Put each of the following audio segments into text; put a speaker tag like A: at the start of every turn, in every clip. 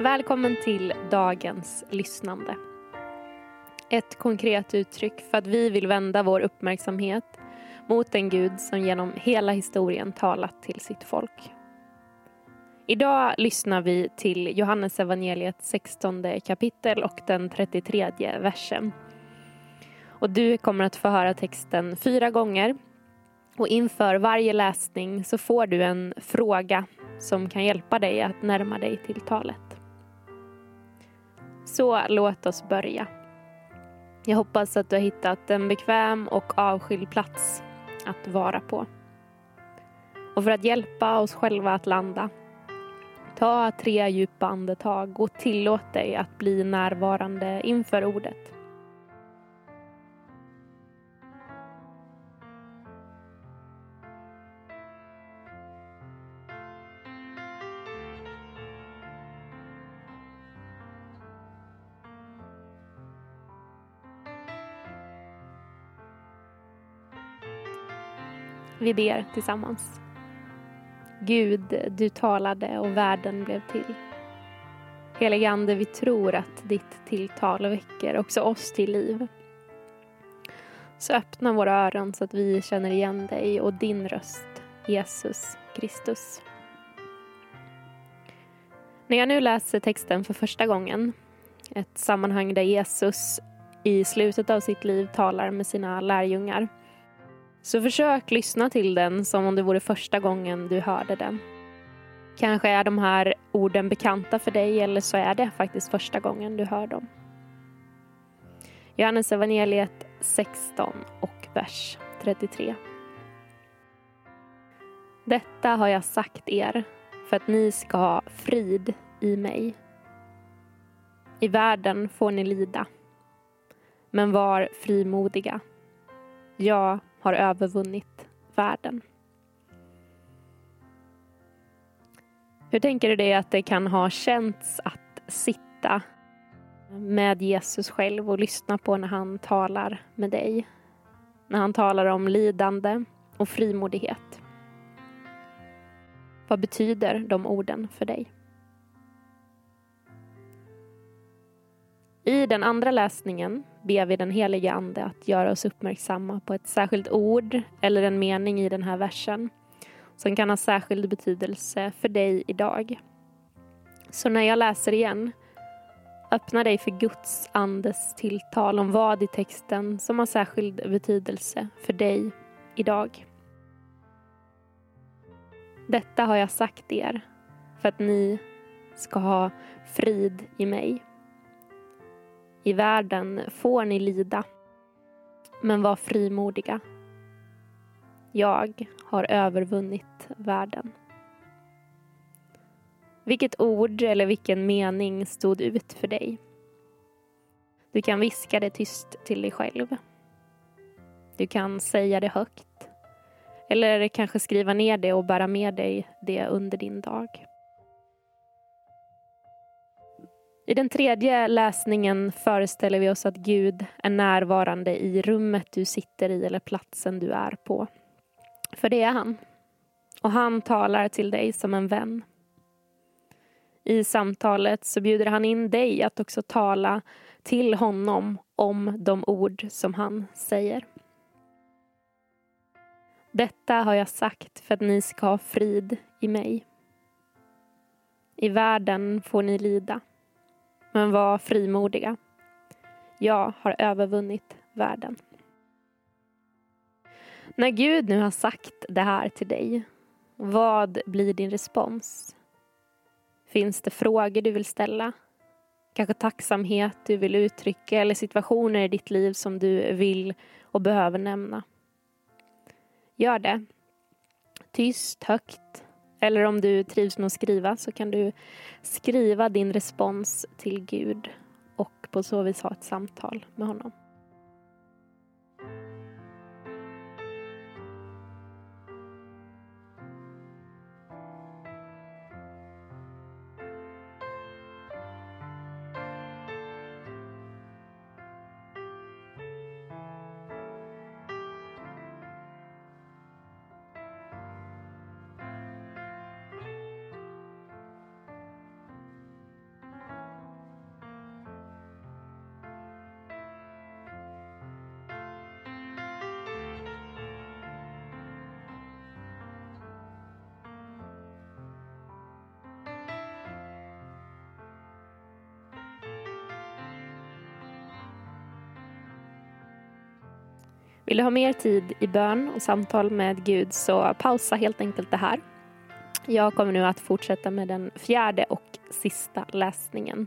A: Välkommen till dagens lyssnande. Ett konkret uttryck för att vi vill vända vår uppmärksamhet mot en Gud som genom hela historien talat till sitt folk. Idag lyssnar vi till Johannes evangeliet 16 kapitel och den 33 versen. Och du kommer att få höra texten fyra gånger. Och inför varje läsning så får du en fråga som kan hjälpa dig att närma dig till talet. Så låt oss börja. Jag hoppas att du har hittat en bekväm och avskild plats att vara på. Och för att hjälpa oss själva att landa, ta tre djupa andetag och tillåt dig att bli närvarande inför ordet. Vi ber tillsammans. Gud, du talade och världen blev till. Helige Ande, vi tror att ditt tilltal väcker också oss till liv. Så öppna våra öron så att vi känner igen dig och din röst, Jesus Kristus. När jag nu läser texten för första gången, ett sammanhang där Jesus i slutet av sitt liv talar med sina lärjungar, så försök lyssna till den som om det vore första gången du hörde den. Kanske är de här orden bekanta för dig eller så är det faktiskt första gången du hör dem. Johannes evangeliet 16 och vers 33. Detta har jag sagt er för att ni ska ha frid i mig. I världen får ni lida, men var frimodiga. Jag har övervunnit världen. Hur tänker du dig att det kan ha känts att sitta med Jesus själv och lyssna på när han talar med dig? När han talar om lidande och frimodighet. Vad betyder de orden för dig? I den andra läsningen ber vi den helige Ande att göra oss uppmärksamma på ett särskilt ord eller en mening i den här versen som kan ha särskild betydelse för dig idag. Så när jag läser igen, öppna dig för Guds andes tilltal om vad i texten som har särskild betydelse för dig idag. Detta har jag sagt er för att ni ska ha frid i mig. I världen får ni lida, men var frimodiga. Jag har övervunnit världen. Vilket ord eller vilken mening stod ut för dig? Du kan viska det tyst till dig själv. Du kan säga det högt. Eller kanske skriva ner det och bära med dig det under din dag. I den tredje läsningen föreställer vi oss att Gud är närvarande i rummet du sitter i eller platsen du är på. För det är han. Och han talar till dig som en vän. I samtalet så bjuder han in dig att också tala till honom om de ord som han säger. Detta har jag sagt för att ni ska ha frid i mig. I världen får ni lida men var frimodiga. Jag har övervunnit världen. När Gud nu har sagt det här till dig, vad blir din respons? Finns det frågor du vill ställa? Kanske tacksamhet du vill uttrycka eller situationer i ditt liv som du vill och behöver nämna? Gör det. Tyst, högt eller om du trivs med att skriva så kan du skriva din respons till Gud och på så vis ha ett samtal med honom. Vill du ha mer tid i bön och samtal med Gud så pausa helt enkelt det här. Jag kommer nu att fortsätta med den fjärde och sista läsningen.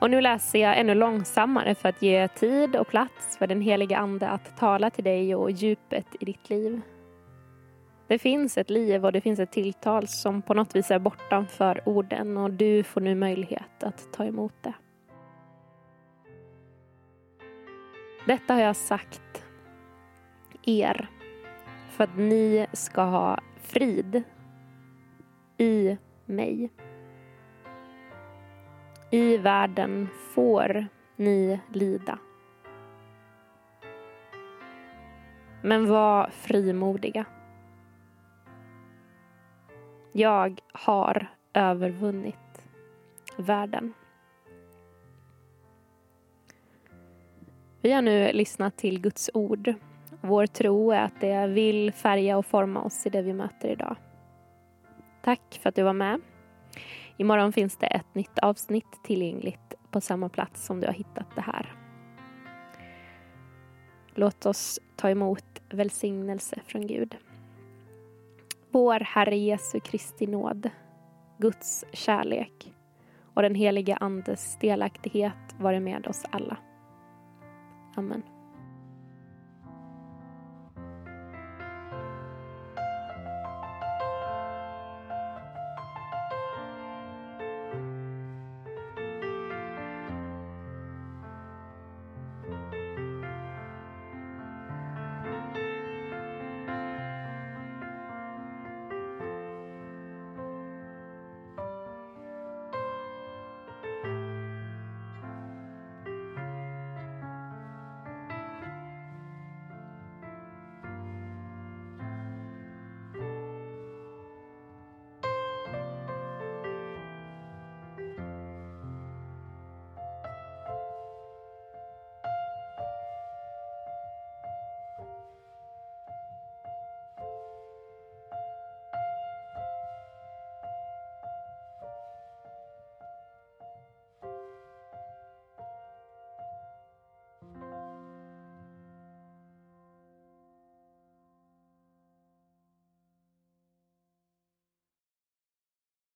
A: Och nu läser jag ännu långsammare för att ge tid och plats för den heliga Ande att tala till dig och djupet i ditt liv. Det finns ett liv och det finns ett tilltal som på något vis är bortanför orden och du får nu möjlighet att ta emot det. Detta har jag sagt er för att ni ska ha frid i mig. I världen får ni lida. Men var frimodiga. Jag har övervunnit världen. Vi har nu lyssnat till Guds ord. Vår tro är att det vill färga och forma oss i det vi möter idag. Tack för att du var med. Imorgon finns det ett nytt avsnitt tillgängligt på samma plats som du har hittat det här. Låt oss ta emot välsignelse från Gud. Vår Herre Jesu Kristi nåd, Guds kärlek och den helige Andes delaktighet vare med oss alla. Amen.